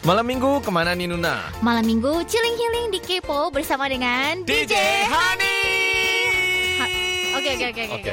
Malam minggu ke mana nih Nuna? Malam minggu chilling healing di Kepo bersama dengan DJ, Hani. Oke oke oke Oke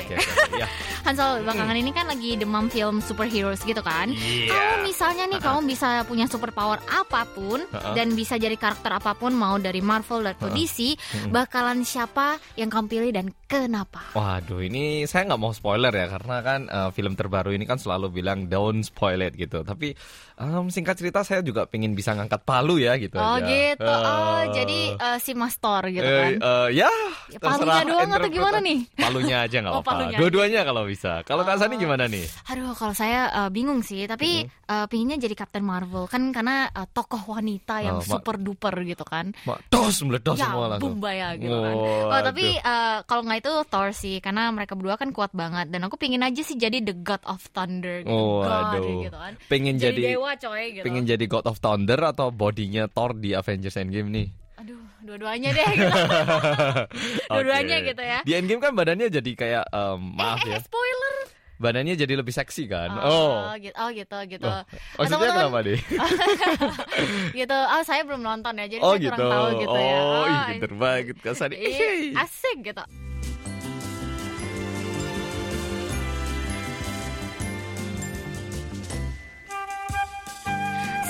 Ya. Hansol belakangan ini kan lagi demam film superheroes gitu kan. Iya. Kalau misalnya nih kamu bisa punya superpower apa pun Uh-uh. dan bisa jadi karakter apa pun mau dari Marvel atau Uh-uh. DC, Mm-mm. bakalan siapa yang kamu pilih dan kenapa? Waduh, ini saya nggak mau spoiler ya karena kan eh, film terbaru ini kan selalu bilang don't spoil it gitu. Tapi em, singkat cerita saya juga pengen bisa ngangkat palu ya gitu. Oh aja. gitu. Oh, Eh, jadi eh, si Mastor gitu kan. eh, ya, Ya, palunya doang atau gimana nih? Palunya aja nggak Oh, apa-apa. palunya Dua-duanya kalau bisa. Kalau Kak Oh. Sani gimana nih? Aduh, kalau saya eh, bingung sih, tapi eh, pinginnya jadi Captain Marvel kan karena eh, tokoh wanita yang Oh, ma- super duper gitu kan. Mak, dos meledos ya, semua langsung. Bumbaya gitu kan. Oh, Oh, tapi eh, kalau nggak itu Thor sih, karena mereka berdua kan kuat banget dan aku pingin aja sih jadi the God of Thunder gitu. Oh, God, aduh. gitu kan. Pengen Jadi, jadi, dewa coy gitu. pengen jadi God of Thunder atau bodinya Thor di Avengers Endgame nih? Aduh, dua-duanya deh gitu. Dua-duanya Oke. gitu ya. Di Endgame kan badannya jadi kayak em, maaf eh, ya. eh, spoiler. Badannya jadi lebih seksi kan? Oh, gitu. Oh, gitu, gitu. Oh, Maksudnya kenapa deh? gitu. Oh, saya belum nonton ya, jadi Oh saya gitu. kurang tahu gitu ya. Oh, ih, Ah, pinter banget Kak Sani. Ih, asik gitu.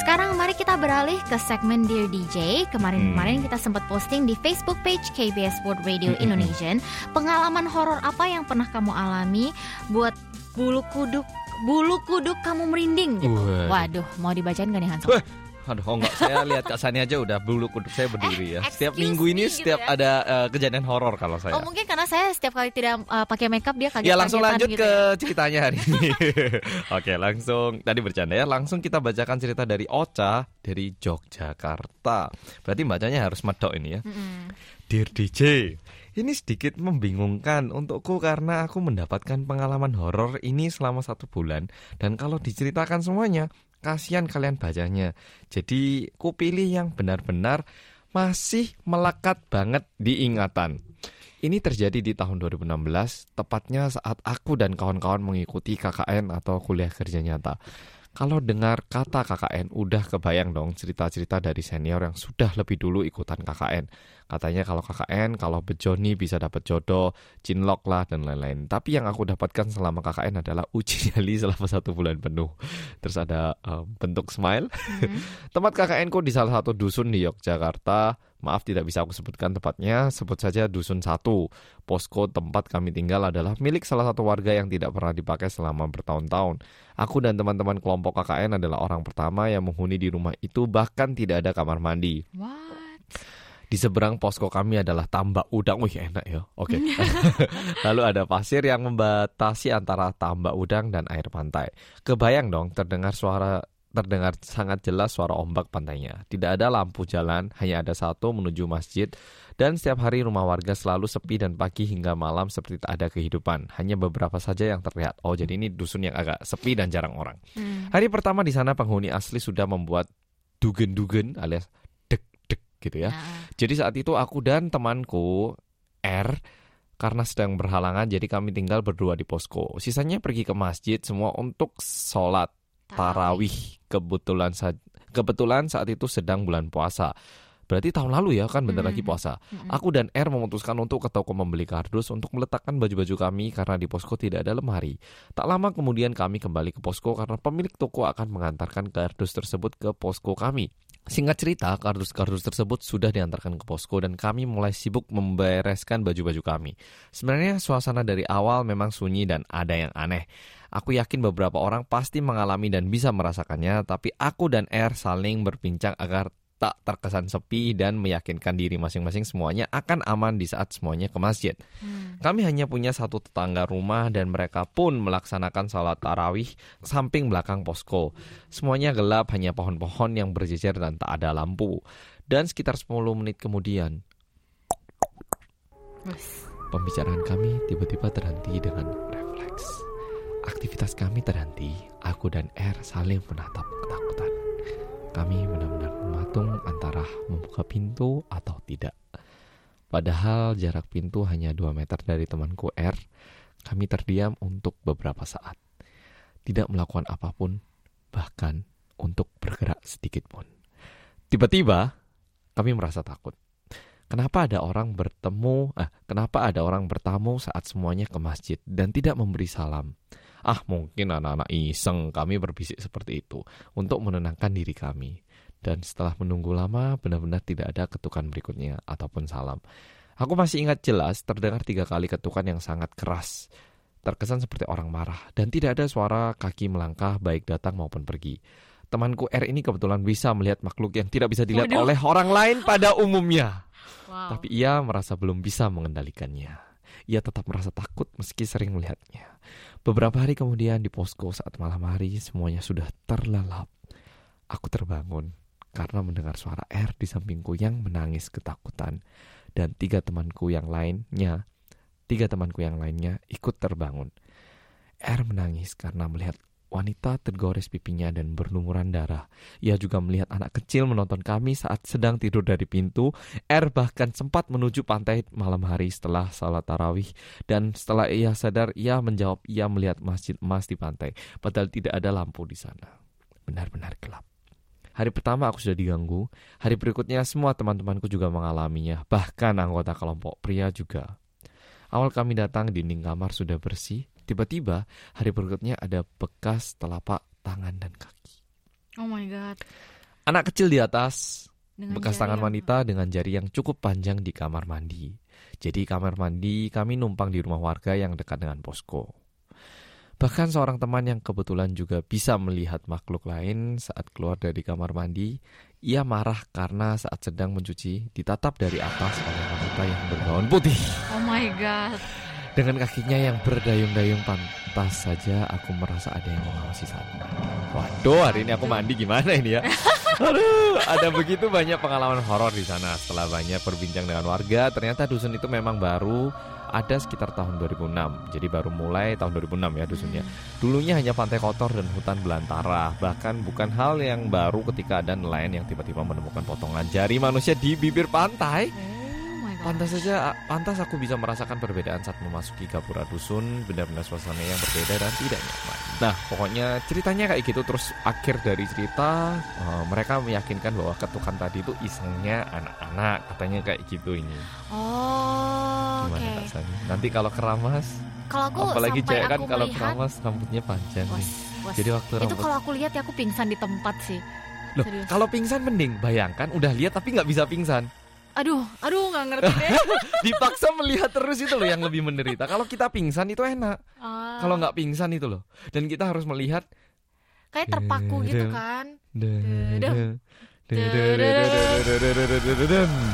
Sekarang mari kita beralih ke segmen Dear DJ. Kemarin-kemarin kita sempat posting di Facebook page KBS World Radio Hmm. Indonesian. Pengalaman horor apa yang pernah kamu alami buat bulu kuduk bulu kuduk kamu merinding gitu. Waduh. Mau dibacain gak nih Hansol? Aduh, oh enggak. Saya lihat Kak Sani aja udah bulu kuduk saya berdiri ya. Eh, Setiap excuse minggu ini me gitu setiap ya. ada eh, kejadian horor kalau saya. Oh mungkin karena saya setiap kali tidak uh, pakai makeup dia kaget Ya langsung lanjut gitu ke ya. ceritanya hari ini. Oke, langsung tadi bercanda ya. Langsung kita bacakan cerita dari Ocha dari Yogyakarta. Berarti bacanya harus medok ini ya. Mm-mm. Dear DJ, ini sedikit membingungkan untukku karena aku mendapatkan pengalaman horor ini selama satu bulan dan kalau diceritakan semuanya, kasihan kalian bacanya. Jadi, ku pilih yang benar-benar masih melekat banget di ingatan. Ini terjadi di tahun 2016, tepatnya saat aku dan kawan-kawan mengikuti KKN atau kuliah kerja nyata. Kalau dengar kata KKN, udah kebayang dong cerita-cerita dari senior yang sudah lebih dulu ikutan KKN. Katanya kalau KKN, kalau bejoni bisa dapat jodoh, cinlok lah, dan lain-lain. Tapi yang aku dapatkan selama KKN adalah uji nyali selama satu bulan penuh. Terus ada eh, bentuk smile. Mhm. Tempat KKN ku di salah satu dusun di Yogyakarta. Maaf tidak bisa aku sebutkan tepatnya, sebut saja dusun satu. Posko tempat kami tinggal adalah milik salah satu warga yang tidak pernah dipakai selama bertahun-tahun. Aku dan teman-teman kelompok KKN adalah orang pertama yang menghuni di rumah itu bahkan tidak ada kamar mandi. What? Di seberang posko kami adalah tambak udang. Wih enak ya. Oke. Lalu ada pasir yang membatasi antara tambak udang dan air pantai. Kebayang dong terdengar suara terdengar sangat jelas suara ombak pantainya. Tidak ada lampu jalan, hanya ada satu menuju masjid. Dan setiap hari rumah warga selalu sepi dan pagi hingga malam seperti tak ada kehidupan. Hanya beberapa saja yang terlihat. Oh, jadi ini dusun yang agak sepi dan jarang orang. Hmm. Hari pertama di sana penghuni asli sudah membuat dugen-dugen alias gitu ya. Nah, Jadi saat itu aku dan temanku R karena sedang berhalangan jadi kami tinggal berdua di posko. Sisanya pergi ke masjid semua untuk sholat tarawih. Kebetulan saat kebetulan saat itu sedang bulan puasa. Berarti tahun lalu ya kan bentar lagi puasa. Aku dan R memutuskan untuk ke toko membeli kardus untuk meletakkan baju-baju kami karena di posko tidak ada lemari. Tak lama kemudian kami kembali ke posko karena pemilik toko akan mengantarkan kardus tersebut ke posko kami. Singkat cerita, kardus-kardus tersebut sudah diantarkan ke posko dan kami mulai sibuk membereskan baju-baju kami. Sebenarnya suasana dari awal memang sunyi dan ada yang aneh. Aku yakin beberapa orang pasti mengalami dan bisa merasakannya, tapi aku dan R saling berbincang agar tak terkesan sepi dan meyakinkan diri masing-masing semuanya akan aman di saat semuanya ke masjid. Hmm. Kami hanya punya satu tetangga rumah dan mereka pun melaksanakan sholat tarawih samping belakang posko. Semuanya gelap, hanya pohon-pohon yang berjejer dan tak ada lampu. Dan sekitar 10 menit kemudian, pembicaraan kami tiba-tiba terhenti dengan refleks. Aktivitas kami terhenti, aku dan R saling menatap ketakutan. Kami benar-benar mematung antara membuka pintu atau tidak. Padahal jarak pintu hanya 2 meter dari temanku R, kami terdiam untuk beberapa saat. Tidak melakukan apa pun, bahkan untuk bergerak sedikit pun. Tiba-tiba kami merasa takut. Kenapa ada orang bertemu, ah, kenapa ada orang bertamu saat semuanya ke masjid dan tidak memberi salam? Ah, mungkin anak-anak iseng kami berbisik seperti itu untuk menenangkan diri kami. Dan setelah menunggu lama, benar-benar tidak ada ketukan berikutnya ataupun salam. Aku masih ingat jelas terdengar tiga kali ketukan yang sangat keras. Terkesan seperti orang marah dan tidak ada suara kaki melangkah baik datang maupun pergi. Temanku R ini kebetulan bisa melihat makhluk yang tidak bisa dilihat Waduh. oleh orang lain pada umumnya. Wow. Tapi ia merasa belum bisa mengendalikannya. Ia tetap merasa takut meski sering melihatnya. Beberapa hari kemudian di posko saat malam hari semuanya sudah terlelap. Aku terbangun karena mendengar suara R di sampingku yang menangis ketakutan. Dan tiga temanku yang lainnya, tiga temanku yang lainnya ikut terbangun. R menangis karena melihat wanita tergores pipinya dan berlumuran darah. Ia juga melihat anak kecil menonton kami saat sedang tidur dari pintu. R bahkan sempat menuju pantai malam hari setelah salat tarawih. Dan setelah ia sadar, ia menjawab ia melihat masjid emas di pantai. Padahal tidak ada lampu di sana. Benar-benar gelap. Hari pertama aku sudah diganggu. Hari berikutnya semua teman-temanku juga mengalaminya. Bahkan anggota kelompok pria juga. Awal kami datang, dinding kamar sudah bersih. Tiba-tiba, hari berikutnya ada bekas telapak tangan dan kaki. Oh my god. Anak kecil di atas, Dengan bekas tangan yang- wanita dengan jari yang cukup panjang di kamar mandi. Jadi kamar mandi kami numpang di rumah warga yang dekat dengan posko. Bahkan seorang teman yang kebetulan juga bisa melihat makhluk lain saat keluar dari kamar mandi, ia marah karena saat sedang mencuci ditatap dari atas oleh wanita yang bergaun putih. Oh my god. Dengan kakinya yang berdayung-dayung pantas saja aku merasa ada yang mengawasi sana. Waduh, hari ini aku mandi gimana ini ya? Aduh, ada begitu banyak pengalaman horor di sana. Setelah banyak berbincang dengan warga, ternyata dusun itu memang baru ada sekitar tahun 2006. Jadi baru mulai tahun 2006 ya dusunnya. Dulunya hanya pantai kotor dan hutan belantara. Bahkan bukan hal yang baru ketika ada nelayan yang tiba-tiba menemukan potongan jari manusia di bibir pantai. Pantas saja, pantas aku bisa merasakan perbedaan saat memasuki gapura dusun, benar-benar suasana yang berbeda dan tidak nyaman. Nah, pokoknya ceritanya kayak gitu. Terus akhir dari cerita, eh, mereka meyakinkan bahwa ketukan tadi itu isengnya anak-anak, katanya kayak gitu ini. Oh, oke. Gimana Kak Sani? Nanti kalau keramas, Kalau aku apalagi cewek kan aku kalau melihat, keramas rambutnya panjang was, nih. was. Jadi waktu itu rambut kalau aku lihat ya aku pingsan di tempat sih. Loh, serius. kalau pingsan mending, bayangkan udah lihat tapi nggak bisa pingsan. Aduh, aduh nggak ngerti deh. Dipaksa melihat terus itu loh yang lebih menderita. Kalau kita pingsan itu enak. Ah, Kalau nggak pingsan itu loh. Dan kita harus melihat kayak terpaku gitu kan.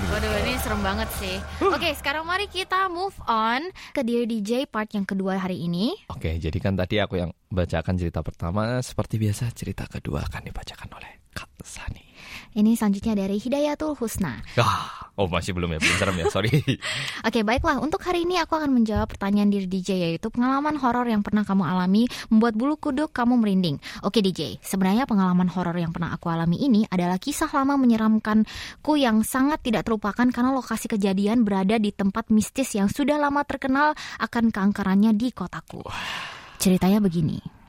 Waduh, ini serem banget sih. Oke, sekarang mari kita move on ke Dear DJ part yang kedua hari ini. Oke, jadi kan tadi aku yang bacakan cerita pertama, seperti biasa cerita kedua akan dibacakan oleh Kak Sani. Ini selanjutnya dari Hidayatul Husna. Ah, oh masih belum ya, belum serem ya, sorry. Oke, baiklah. Untuk hari ini aku akan menjawab pertanyaan diri DJ yaitu pengalaman horor yang pernah kamu alami membuat bulu kuduk kamu merinding. Oke DJ, sebenarnya pengalaman horor yang pernah aku alami ini adalah kisah lama menyeramkanku yang sangat tidak terlupakan karena lokasi kejadian berada di tempat mistis yang sudah lama terkenal akan keangkerannya di kotaku. Ceritanya begini.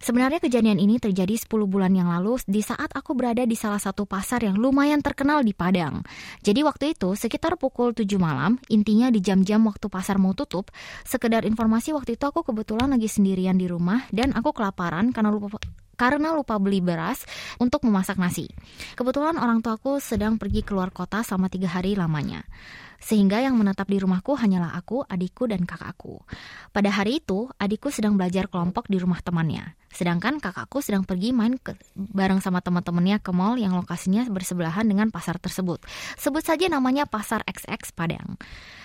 Sebenarnya kejadian ini terjadi 10 bulan yang lalu di saat aku berada di salah satu pasar yang lumayan terkenal di Padang. Jadi waktu itu sekitar pukul 7 malam, intinya di jam-jam waktu pasar mau tutup. Sekedar informasi waktu itu aku kebetulan lagi sendirian di rumah dan aku kelaparan karena lupa karena lupa beli beras untuk memasak nasi. Kebetulan orang tuaku sedang pergi keluar kota selama tiga hari lamanya. Sehingga yang menetap di rumahku hanyalah aku, adikku, dan kakakku. Pada hari itu, adikku sedang belajar kelompok di rumah temannya. Sedangkan kakakku sedang pergi main ke, bareng sama teman-temannya ke mall yang lokasinya bersebelahan dengan pasar tersebut. Sebut saja namanya Pasar XX Padang.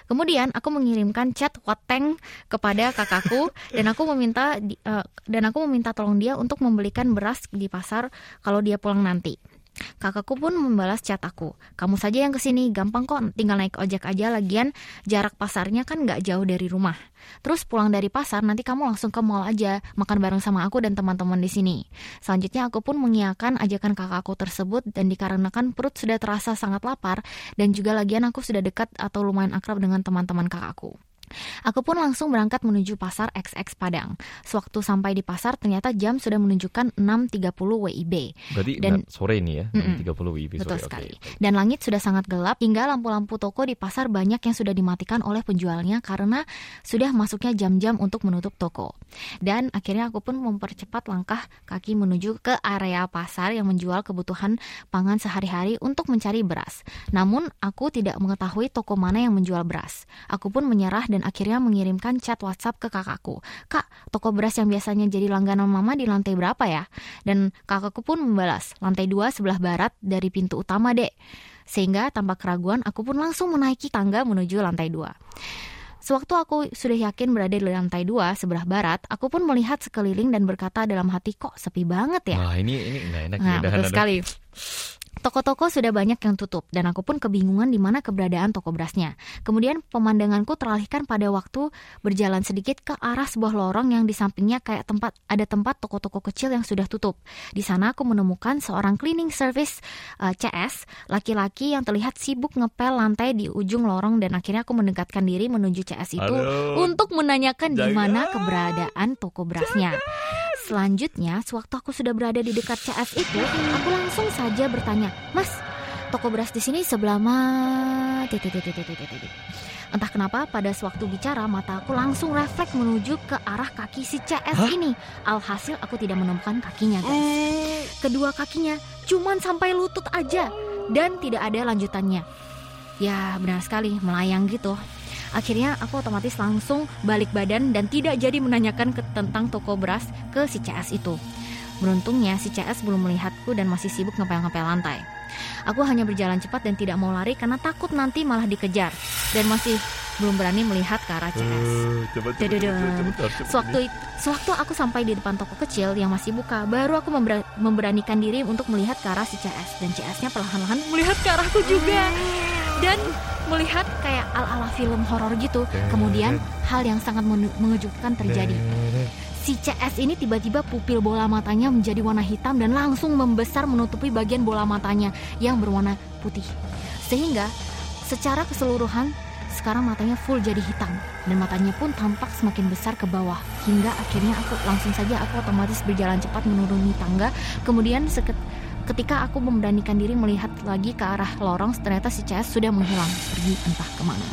Kemudian aku mengirimkan chat Wateng kepada kakakku dan aku meminta eh, dan aku meminta tolong dia untuk membelikan beras di pasar kalau dia pulang nanti. Kakakku pun membalas chat aku. Kamu saja yang ke sini, gampang kok, tinggal naik ojek aja. Lagian jarak pasarnya kan nggak jauh dari rumah. Terus pulang dari pasar, nanti kamu langsung ke mall aja, makan bareng sama aku dan teman-teman di sini. Selanjutnya aku pun mengiyakan ajakan kakakku tersebut dan dikarenakan perut sudah terasa sangat lapar dan juga lagian aku sudah dekat atau lumayan akrab dengan teman-teman kakakku. Aku pun langsung berangkat menuju pasar XX Padang. Sewaktu sampai di pasar ternyata jam sudah menunjukkan 6.30 WIB. Berarti Dan- sore ini ya, Mm-mm. 30 WIB Betul sore. sekali. Oke. Dan langit sudah sangat gelap hingga lampu-lampu toko di pasar banyak yang sudah dimatikan oleh penjualnya karena sudah masuknya jam-jam untuk menutup toko. Dan akhirnya aku pun mempercepat langkah kaki menuju ke area pasar yang menjual kebutuhan pangan sehari-hari untuk mencari beras. Namun aku tidak mengetahui toko mana yang menjual beras. Aku pun menyerah dan akhirnya mengirimkan chat WhatsApp ke kakakku. Kak, toko beras yang biasanya jadi langganan mama di lantai berapa ya? Dan kakakku pun membalas, lantai dua sebelah barat dari pintu utama dek. Sehingga tanpa keraguan aku pun langsung menaiki tangga menuju lantai dua. Sewaktu aku sudah yakin berada di lantai dua sebelah barat, aku pun melihat sekeliling dan berkata dalam hati kok sepi banget ya. Wah ini ini nggak enak Nah, ya. Betul sekali. Toko-toko sudah banyak yang tutup dan aku pun kebingungan di mana keberadaan toko berasnya. Kemudian pemandanganku teralihkan pada waktu berjalan sedikit ke arah sebuah lorong yang di sampingnya kayak tempat ada tempat toko-toko kecil yang sudah tutup. Di sana aku menemukan seorang cleaning service eh, CS laki-laki yang terlihat sibuk ngepel lantai di ujung lorong dan akhirnya aku mendekatkan diri menuju CS itu Aduh. untuk menanyakan di Jangan. mana keberadaan toko berasnya. Selanjutnya, sewaktu aku sudah berada di dekat CS itu, aku langsung saja bertanya, Mas, toko beras di sini sebelah mana? Entah kenapa pada sewaktu bicara mata aku langsung refleks menuju ke arah kaki si CS ini. Alhasil aku tidak menemukan kakinya guys. Kedua kakinya cuman sampai lutut aja dan tidak ada lanjutannya. Ya benar sekali melayang gitu. Akhirnya aku otomatis langsung balik badan dan tidak jadi menanyakan ke, tentang toko beras ke si CS itu. Beruntungnya si CS belum melihatku dan masih sibuk ngepel-ngepel lantai. Aku hanya berjalan cepat dan tidak mau lari karena takut nanti malah dikejar dan masih belum berani melihat ke arah CS. Eh. Sewaktu sewaktu aku sampai di depan toko kecil yang masih buka, baru aku membera- memberanikan diri untuk melihat ke arah si CS dan CS-nya perlahan-lahan melihat ke arahku juga dan melihat kayak ala-ala film horor gitu. Kemudian hal yang sangat mengejutkan terjadi. Si CS ini tiba-tiba pupil bola matanya menjadi warna hitam dan langsung membesar menutupi bagian bola matanya yang berwarna putih. Sehingga secara keseluruhan sekarang matanya full jadi hitam dan matanya pun tampak semakin besar ke bawah hingga akhirnya aku langsung saja aku otomatis berjalan cepat menuruni tangga kemudian seket- ketika aku memberanikan diri melihat lagi ke arah lorong ternyata si CS sudah menghilang pergi entah ke mana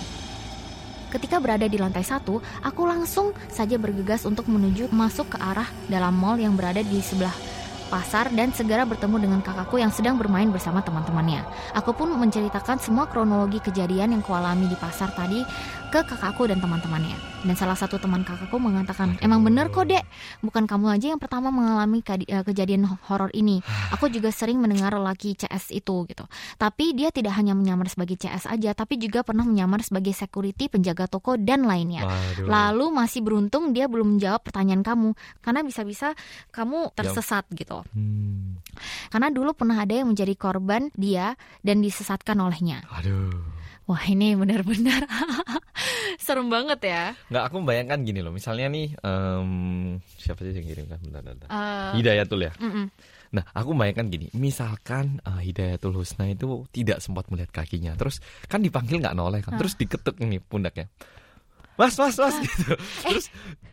Ketika berada di lantai satu, aku langsung saja bergegas untuk menuju masuk ke arah dalam mall yang berada di sebelah pasar dan segera bertemu dengan kakakku yang sedang bermain bersama teman-temannya. Aku pun menceritakan semua kronologi kejadian yang kualami di pasar tadi ke kakakku dan teman-temannya. Dan salah satu teman kakakku mengatakan, emang bener kok dek, bukan kamu aja yang pertama mengalami eh, kejadian horor ini. Aku juga sering mendengar lelaki CS itu gitu. Tapi dia tidak hanya menyamar sebagai CS aja, tapi juga pernah menyamar sebagai security, penjaga toko dan lainnya. Waduh. Lalu masih beruntung dia belum menjawab pertanyaan kamu karena bisa-bisa kamu tersesat gitu. Hmm. Karena dulu pernah ada yang menjadi korban dia dan disesatkan olehnya. Aduh. Wah ini benar-benar serem banget ya. Nggak, aku membayangkan gini loh. Misalnya nih, em, siapa sih yang kirimkan? Bentar, bentar. Eh, Hidayatul ya. mm-mm. Nah, aku membayangkan gini. Misalkan eh, Hidayatul Husna itu tidak sempat melihat kakinya. Terus kan dipanggil nggak noleh kan. Terus diketuk nih pundaknya. Mas, mas, mas gitu. Terus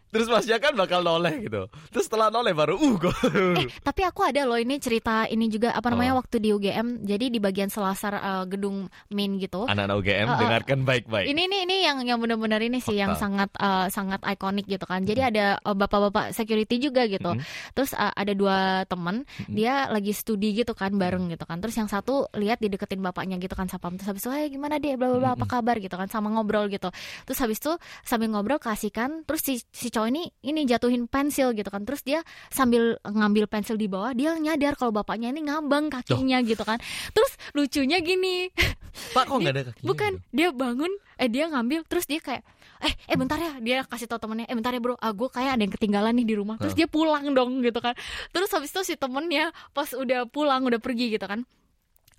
terus masnya kan bakal noleh gitu. Terus setelah noleh baru uh kok. Eh, tapi aku ada loh ini cerita ini juga apa namanya Oh. waktu di UGM. Jadi di bagian selasar eh, gedung main gitu. Anak-anak UGM Eh, eh, dengarkan baik-baik. Ini ini ini yang yang benar-benar ini sih yang Fakta. sangat eh, sangat ikonik gitu kan. Jadi ada eh, bapak-bapak security juga gitu. Mm. Terus eh, ada dua teman, dia lagi studi gitu kan bareng gitu kan. Terus yang satu lihat dideketin bapaknya gitu kan sapam. Terus habis itu, "Hey, gimana deh? bla bla bla apa kabar?" gitu kan sama ngobrol gitu. Terus habis itu sambil ngobrol kasihkan terus si si cowok ini ini jatuhin pensil gitu kan. Terus dia sambil ngambil pensil di bawah, dia nyadar kalau bapaknya ini ngambang kakinya gitu kan. Terus lucunya gini, Pak kok nggak ada kakinya? Bukan, gitu? dia bangun, eh dia ngambil, terus dia kayak, eh eh bentar ya, dia kasih tau temennya, eh bentar ya bro, ah gue kayak ada yang ketinggalan nih di rumah, terus dia pulang dong gitu kan, terus habis itu si temennya pas udah pulang udah pergi gitu kan,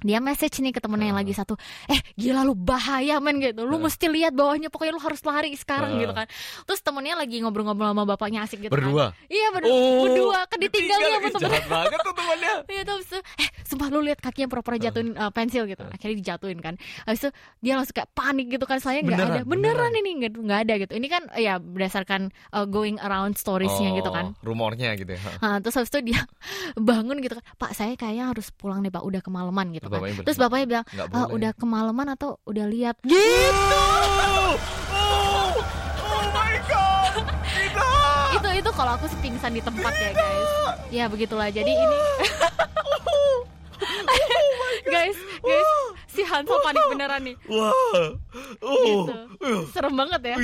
dia message nih ke temennya yang lagi satu eh gila lu bahaya men gitu lu mesti lihat bawahnya pokoknya lu harus lari sekarang Uh. gitu kan terus temennya lagi ngobrol-ngobrol sama bapaknya asik gitu kan Berdua? iya ber- Oh, berdua kan ditinggalnya sama Ih, temennya Jahat banget tuh temannya. Iya terus eh sumpah lu lihat kakinya pura-pura jatuhin uh, pensil gitu. Akhirnya dijatuhin kan. Habis itu dia langsung kayak panik gitu kan. Soalnya nggak ada, beneran, beneran. ini nggak ada gitu. Ini kan eh, ya berdasarkan uh, going around storiesnya gitu kan. Oh, Rumornya gitu ya. Nah, terus habis itu dia bangun gitu kan. Pak saya kayaknya harus pulang nih pak. Udah kemalaman gitu. Bapaknya Terus bapaknya bilang, "Ah, boleh." udah kemalaman atau udah lihat? Gitu. Oh, oh, oh my god. Itu itu kalau aku pingsan di tempat ya guys. Ya begitulah. Jadi ini guys, guys, si Hansel panik beneran nih. Wah. Oh. gitu. Serem banget ya.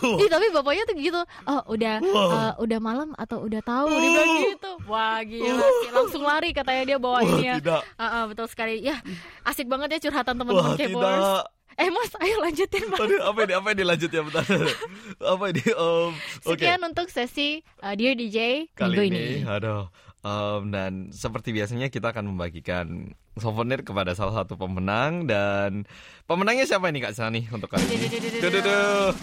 Oh. Ih, tapi bapaknya tuh gitu. Oh, udah Wah. eh, udah malam atau udah tahu dia bilang gitu. Wah, gila sih. Langsung lari katanya dia bawa ini ya. tidak. Ah, ah, betul sekali. Ya, asik banget ya curhatan teman-teman K-popers. tidak. Eh, Mas, ayo lanjutin, Mas. Aduh, apa ini? Apa ini lanjut ya bentar. apa ini? Um, oke. Sekian untuk sesi uh, Dear DJ Kali minggu ini, ini. aduh. Um, dan seperti biasanya kita akan membagikan souvenir kepada salah satu pemenang dan pemenangnya siapa ini Kak Sani untuk kali ini?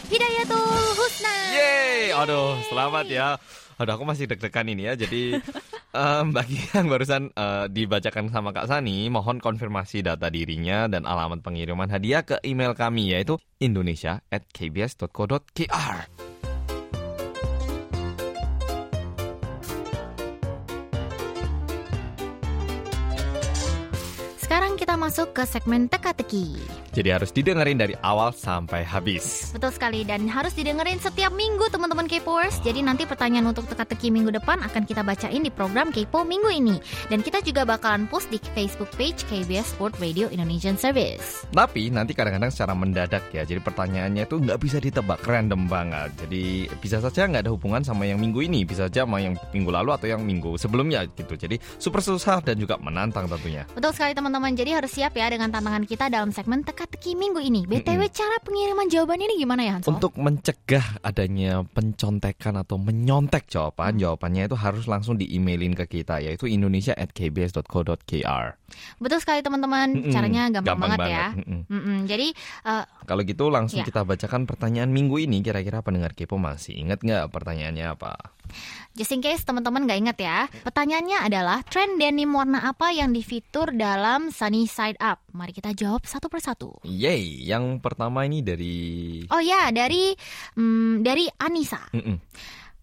Hidayatul Husna. Yeay, aduh, selamat ya. Aduh, aku masih deg-degan ini ya. Jadi em, bagi yang barusan eh, dibacakan sama Kak Sani, mohon konfirmasi data dirinya dan alamat pengiriman hadiah ke email kami yaitu indonesia@kbs.co.kr. masuk ke segmen teka-teki. Jadi harus didengerin dari awal sampai habis. Betul sekali dan harus didengerin setiap minggu teman-teman K-popers. Jadi nanti pertanyaan untuk teka-teki minggu depan akan kita bacain di program K-pop minggu ini. Dan kita juga bakalan post di Facebook page KBS Sport Radio Indonesian Service. Tapi nanti kadang-kadang secara mendadak ya. Jadi pertanyaannya itu nggak bisa ditebak random banget. Jadi bisa saja nggak ada hubungan sama yang minggu ini, bisa saja sama yang minggu lalu atau yang minggu sebelumnya gitu. Jadi super susah dan juga menantang tentunya. Betul sekali teman-teman. Jadi harus siap ya dengan tantangan kita dalam segmen teka-teki minggu ini. BTW cara pengiriman jawaban ini gimana ya Hansol? Untuk mencegah adanya pencontekan atau menyontek jawaban, jawabannya itu harus langsung di-emailin ke kita yaitu indonesia@kbs.co.kr. Betul sekali teman-teman. Mm-mm, Caranya gampang, banget, ya. Mm-mm. Mm-mm. Jadi eh, Kalau gitu langsung Ya. kita bacakan pertanyaan minggu ini. Kira-kira pendengar Kepo masih ingat nggak pertanyaannya apa? Just in case teman-teman nggak ingat ya, pertanyaannya adalah tren denim warna apa yang difitur dalam Sunny Side Up? Mari kita jawab satu persatu. Yeay, yang pertama ini dari Oh ya, dari hmm, dari Anissa. Mm-mm.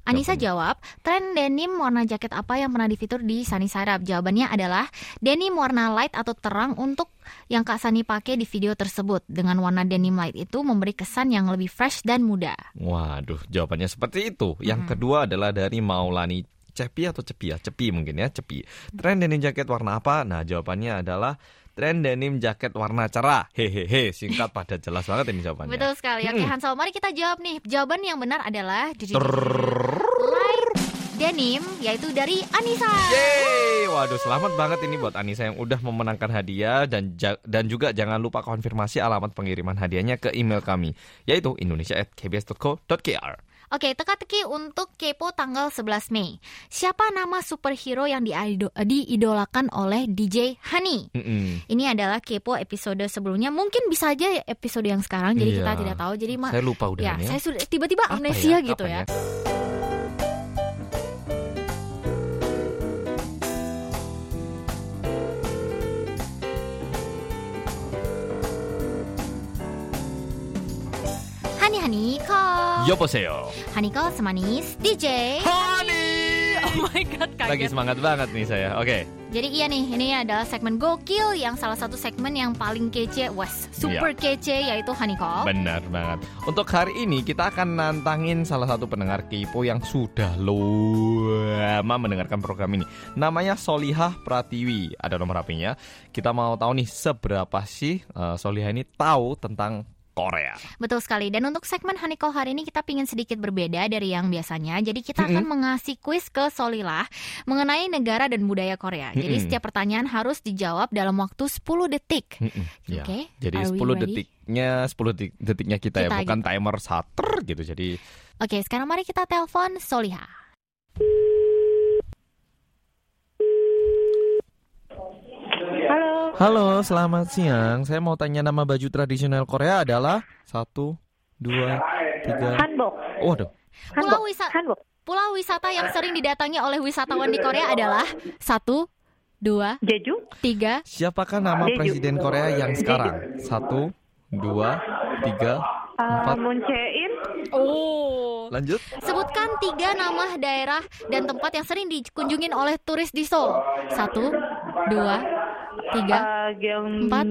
Anissa jawab, tren denim warna jaket apa yang pernah difitur di Sunny Side Up? Jawabannya adalah denim warna light atau terang untuk yang Kak Sani pakai di video tersebut. Dengan warna denim light itu memberi kesan yang lebih fresh dan muda. Waduh, jawabannya seperti itu. Yang kedua adalah dari Maulani Cepi atau Cepi ya? Cepi mungkin ya, Cepi. Tren denim jaket warna apa? Nah, jawabannya adalah tren denim jaket warna cerah. Hehehe, singkat padat jelas banget ini jawabannya. Betul sekali. Oke, Mm. Hansel, mari kita jawab nih. Jawaban yang benar adalah denim, yaitu dari Anissa. Yeay, waduh selamat banget ini buat Anissa yang udah memenangkan hadiah dan ja- dan juga jangan lupa konfirmasi alamat pengiriman hadiahnya ke email kami yaitu indonesia@kbs.co.kr. Oke, teka-teki untuk Kepo tanggal 11 Mei. Siapa nama superhero yang diido- diidolakan oleh DJ Hani? Mm-mm. Ini adalah Kepo episode sebelumnya. Mungkin bisa aja episode yang sekarang, jadi Iya. kita tidak tahu. Jadi Saya lupa udah ya, ya. saya sudah tiba-tiba Apa amnesia ya? gitu Kapan ya. Hani Hani ko. Yoposeo. Hani ko semanis DJ. Honey. Oh my god, kaget. Lagi semangat banget nih saya. Oke. Jadi iya nih, ini adalah segmen gokil yang salah satu segmen yang paling kece, was super kece yaitu Honeycomb. Benar banget. Untuk hari ini kita akan nantangin salah satu pendengar Kipo yang sudah lama mendengarkan program ini. Namanya Solihah Pratiwi. Ada nomor HP-nya. Kita mau tahu nih seberapa sih eh, Solihah ini tahu tentang Korea. Betul sekali. Dan untuk segmen Honeycomb hari ini kita pingin sedikit berbeda dari yang biasanya. Jadi kita akan mengasih kuis ke Solilah mengenai negara dan budaya Korea. Jadi Mm-mm. setiap pertanyaan harus dijawab dalam waktu 10 detik. Mm-mm, ya. Oke, Jadi are we 10 ready? detiknya 10 detik, detiknya kita, ya, Kita bukan timer sater gitu. Jadi Oke, sekarang mari kita telepon Soliha. Halo, selamat siang. Saya mau tanya nama baju tradisional Korea adalah satu, dua, tiga. Hanbok. Waduh. Pulau Hanbok. wisata Hanbok. Pulau wisata yang sering didatangi oleh wisatawan di Korea adalah satu, dua, Jeju. tiga. Siapakah nama Jeju. presiden Korea yang sekarang? Satu, dua, tiga, Uh, empat. Moon Jae-in. Oh. Lanjut. Sebutkan tiga nama daerah dan tempat yang sering dikunjungin oleh turis di Seoul. Satu, dua, tiga, Uh, Empat.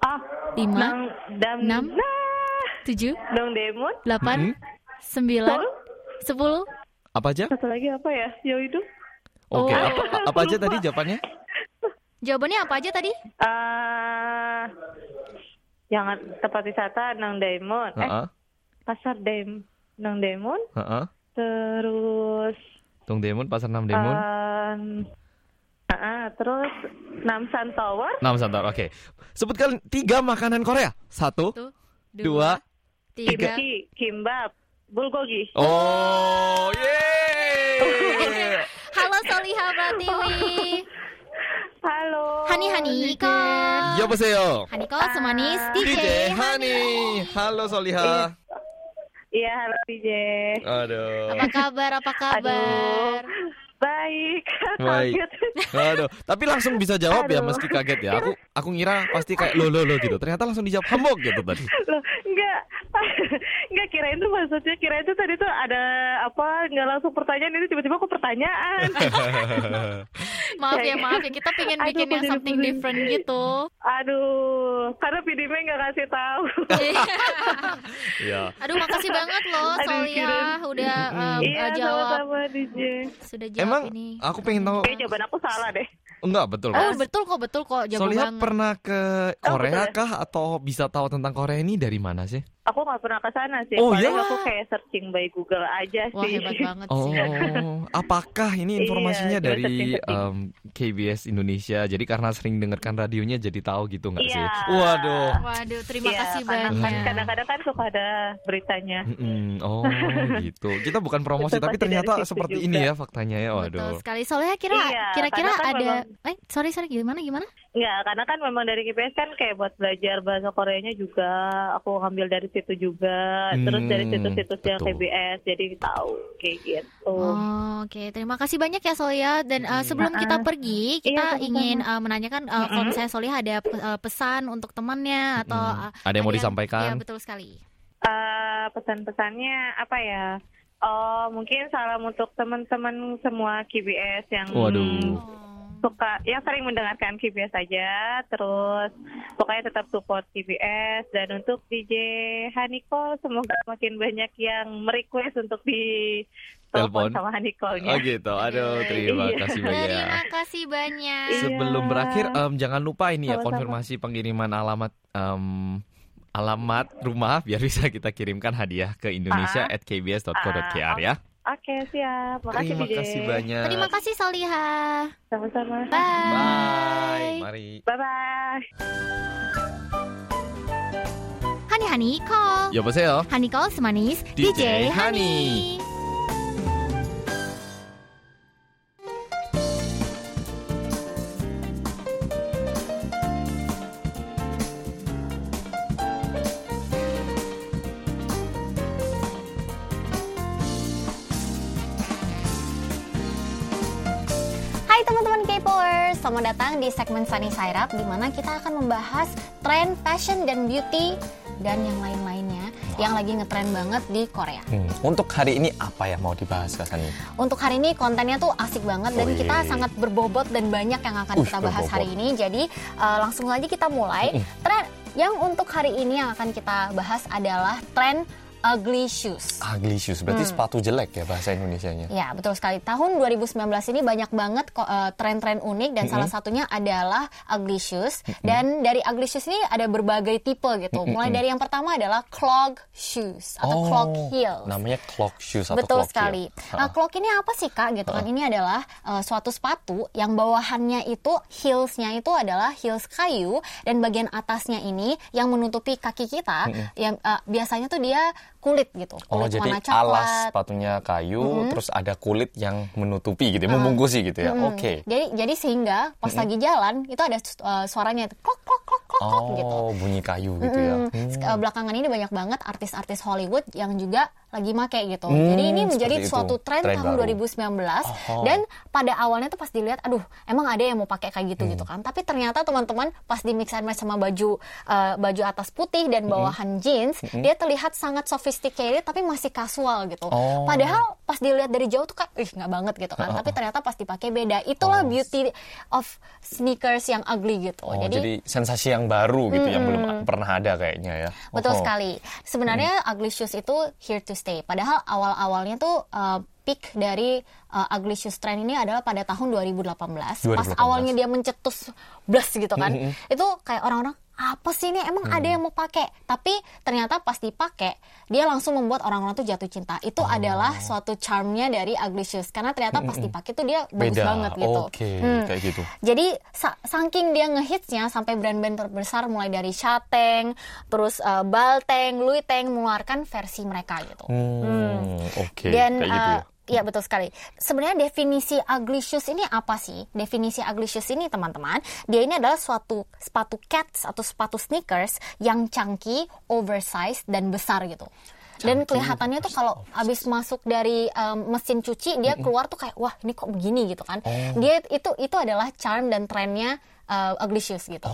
Ah. lima, Nang, dam, enam. Nah. tujuh, Dongdaemun. delapan, Mm-mm. sembilan, sepuluh. Apa aja? Satu lagi apa ya? Yoido. Oke, Oh. apa, apa aja tadi jawabannya? Jawabannya apa aja tadi? Uh, jangan tempat wisata Nangdaemun. Eh, Heeh, pasar Daem Nangdaemun. heeh. Terus Dongdaemun, Pasar Namdaemun. um, ah, terus Namsan Tower. Nam Santor, oke. Sebutkan tiga makanan Korea. Satu, Satu, dua, tiga. Kimchi, kimbap, bulgogi. Oh, yeay! Halo Soliha Pratiwi. Halo. Hani Hani Ko. 여보세요. Haniko semanis DJ, DJ Hani. Halo Soliha. Iya, halo DJ. Aduh. Apa kabar? Apa kabar? Baik. Baik. Kaget. Aduh, tapi langsung bisa jawab ya Aduh. meski kaget ya. Aku aku ngira pasti kayak lo lo lo gitu. Ternyata langsung dijawab hambok gitu tadi. Loh, enggak. enggak kirain tuh maksudnya kirain tuh tadi tuh ada apa enggak langsung pertanyaan ini tiba-tiba kok pertanyaan. Maaf ya, maaf ya. Kita pengen Aduh, bikin yang pusing, something pusing. different gitu. Aduh, karena PDM nggak kasih tahu. Iya. Aduh, makasih banget loh Aduh, Solia udah um, Iya, jawab sama-sama DJ. sudah jawab Emang ini. aku pengen tahu Kayak jawaban aku salah deh. enggak betul. Oh, kok. betul kok, betul kok. Jago banget. pernah ke Korea betul. kah atau bisa tahu tentang Korea ini dari mana sih? Aku nggak pernah ke sana sih. Oh, Paling iya? aku kayak searching by Google aja Wah, sih. hebat banget Oh, sih. apakah ini informasinya Iya, dari em, KBS Indonesia? Jadi karena sering dengarkan radionya jadi tahu gitu nggak sih? Iya. Waduh. Waduh, terima Iya, kasih karena kan banyak. kadang-kadang kan suka ada beritanya. Mm-mm. Oh gitu. Kita bukan promosi Betul, tapi ternyata seperti juga. ini ya faktanya ya. Betul Waduh. sekali. Soalnya kira Iya, kira-kira karena kan ada memang- eh sorry sorry gimana gimana? Enggak, karena kan memang dari KPS kan kayak buat belajar bahasa Koreanya juga aku ngambil dari situ juga, terus dari Hmm, situs-situs yang. KBS jadi tahu kayak gitu. Oh, Oke, terima kasih banyak ya Solia. Dan uh, sebelum Mm-mm. kita pergi, kita Iya, ingin uh, menanyakan uh, kalau misalnya Solia ada pe- uh, pesan untuk temannya atau uh, Ada yang mau Iya, disampaikan? betul sekali. Eh, pesan-pesannya apa ya? Oh, mungkin salam untuk teman-teman semua KBS yang Waduh. Oh. Suka yang sering mendengarkan KBS saja terus pokoknya tetap support KBS dan untuk DJ Haniko semoga makin banyak yang merequest untuk di Telepon. sama Hanikolnya. Oh gitu. Aduh, terima Iya. kasih banyak. Terima kasih banyak. Iya. Sebelum berakhir, em, jangan lupa ini ya Sama-sama. konfirmasi pengiriman alamat em, alamat rumah biar bisa kita kirimkan hadiah ke Indonesia Ah. at kbs.co.kr ya. Oke, siap. Makasih Terima DJ. kasih banyak. Terima kasih Soliha. Sama-sama. Bye. Bye. Mari. Bye-bye. Hani Hani call. 여보세요. Hani call semanis DJ DJ, Hani. Hani. Hai Datang di segmen Sunny Side Up di mana kita akan membahas tren fashion dan beauty dan yang lain-lainnya yang lagi ngetren banget di Korea. Hmm, Untuk hari ini apa yang mau dibahas Kak Sani? Untuk hari ini kontennya tuh asik banget dan Wih. kita sangat berbobot dan banyak yang akan Ush, kita bahas berbobot. hari ini. Jadi eh, langsung aja kita mulai. Tren yang untuk hari ini yang akan kita bahas adalah tren ugly shoes. Ugly shoes, berarti sepatu jelek ya bahasa Indonesianya. Ya, betul sekali. Tahun 2019 ini banyak banget eh, tren-tren unik dan salah satunya adalah ugly shoes. Dan dari ugly shoes ini ada berbagai tipe gitu. Mulai dari yang pertama adalah clog shoes atau clog heels. Namanya clog shoes atau Betul clog sekali. heel. Nah, clog ini apa sih kak? Gitu kan? Ini adalah eh, suatu sepatu yang bawahannya itu heelsnya itu adalah heels kayu dan bagian atasnya ini yang menutupi kaki kita. Yang eh, biasanya tuh dia kulit gitu, Oh, kulit jadi warna alas coklat. sepatunya kayu, terus ada kulit yang menutupi gitu, ya, membungkusi gitu ya. Mm. Oke. Jadi jadi sehingga pas lagi jalan itu ada uh, suaranya klok klok klok klok klok gitu. Oh, bunyi kayu gitu ya. Mm. Hmm. Sek- uh, Belakangan ini banyak banget artis-artis Hollywood yang juga lagi make gitu. Hmm, Jadi ini menjadi suatu tren, Tren tahun baru. 2019 Oh. dan pada awalnya tuh pas dilihat aduh emang ada yang mau pakai kayak gitu Hmm. gitu kan. Tapi ternyata teman-teman pas di mix and match sama baju uh, baju atas putih Hmm. dan bawahan jeans, dia terlihat sangat sophisticated tapi masih casual gitu. Oh. Padahal pas dilihat dari jauh tuh kayak ih nggak banget gitu kan. Tapi ternyata pas dipakai beda. Itulah beauty of sneakers yang ugly gitu. Oh, jadi, sensasi yang baru gitu yang belum pernah ada kayaknya ya. Betul Oh. sekali. Sebenarnya ugly shoes itu here to stay. Padahal awal-awalnya tuh uh, peak dari uh, ugly shoes trend ini adalah pada tahun 2018. Pas 2018. awalnya dia mencetus blas gitu kan. Itu kayak orang-orang apa sih ini emang ada yang mau pakai tapi ternyata pas dipakai dia langsung membuat orang-orang tuh jatuh cinta itu Oh. adalah suatu charmnya dari ugly shoes karena ternyata pas dipakai tuh dia bagus Beda. banget gitu Oke, Hmm. kayak gitu. jadi sa- saking dia ngehitsnya sampai brand-brand terbesar mulai dari Shateng, terus uh, Balteng, Luiteng mengeluarkan versi mereka gitu. Hmm, oke, Dan kayak gitu uh, ya. Iya betul sekali. Sebenarnya definisi ugly shoes ini apa sih? Definisi ugly shoes ini teman-teman, dia ini adalah suatu sepatu cats atau sepatu sneakers yang chunky, oversized dan besar gitu. Dan kelihatannya tuh kalau abis masuk dari um, mesin cuci dia keluar tuh kayak wah ini kok begini gitu kan. Oh. Dia itu itu adalah charm dan trennya uh, ugly shoes gitu.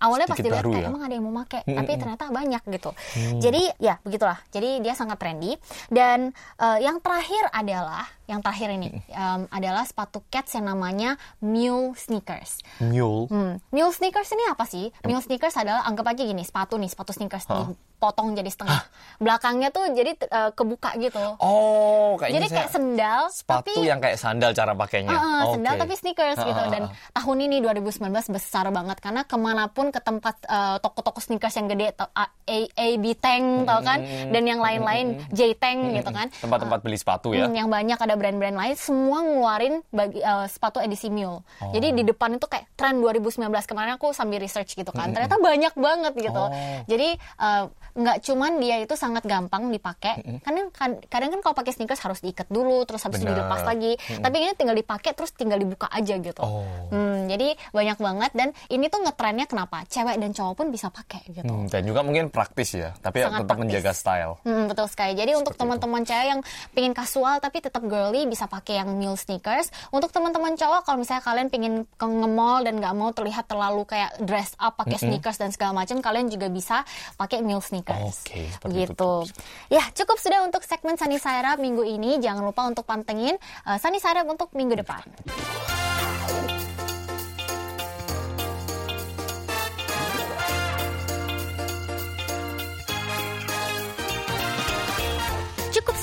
Awalnya pas sedikit dilihat kayak ya. emang ada yang mau pakai, tapi ternyata banyak gitu. Jadi ya begitulah. Jadi dia sangat trendy. Dan eh, yang terakhir adalah yang terakhir ini em, adalah sepatu cats yang namanya mule sneakers. Mule. Hmm. Mule sneakers ini apa sih? Mule sneakers adalah anggap aja gini sepatu nih sepatu sneakers dipotong jadi setengah. Belakangnya tuh jadi eh, kebuka gitu. Oh, kayaknya jadi kayak sendal sepatu tapi yang kayak sandal cara pakainya. Heeh, sendal Oke. tapi sneakers Ha, gitu dan ha. tahun ini 2019 besar banget karena ke mana pun ke tempat eh, toko-toko sneakers yang gede A, A, AB Tank tau kan dan yang lain-lain J Tank gitu kan Tempat-tempat beli sepatu ya. Hmm, yang banyak ada brand-brand lain semua ngeluarin bagi eh, sepatu edisi mule. Oh. Jadi di depan itu kayak tren 2019 kemarin aku sambil research gitu kan. Ternyata banyak banget gitu. Oh. Jadi eh, nggak cuman dia itu sangat gampang dipakai. Kadang kadang kan kalau pakai sneakers harus diikat dulu terus habis itu Benar. dilepas lagi. Tapi ini tinggal dipakai terus tinggal dibuka aja gitu. Oh. Hmm, jadi banyak banget dan ini tuh ngetrennya kenapa? Cewek dan cowok pun bisa pakai gitu. Hmm, dan juga mungkin praktis ya, tapi Sangat tetap praktis. menjaga style. Hmm, betul sekali. Jadi untuk teman-teman cewek yang pengen kasual tapi tetap girly bisa pakai yang mule sneakers. Untuk teman-teman cowok kalau misalnya kalian pengen ke nge-mall dan nggak mau terlihat terlalu kayak dress up pakai sneakers dan segala macam, kalian juga bisa pakai mule sneakers. Oke, seperti itu. gitu. Ya, cukup sudah untuk segmen Sunny Sarap minggu ini. Jangan lupa untuk pantengin uh, Sunny Sarap untuk minggu depan.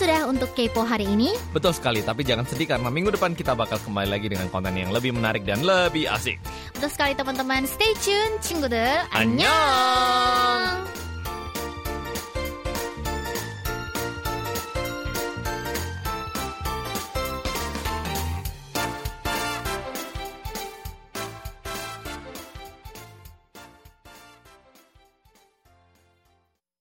sudah untuk kepo hari ini. Betul sekali, tapi jangan sedih karena minggu depan kita bakal kembali lagi dengan konten yang lebih menarik dan lebih asik. Betul sekali teman-teman. Stay tune, 친구들. 안녕.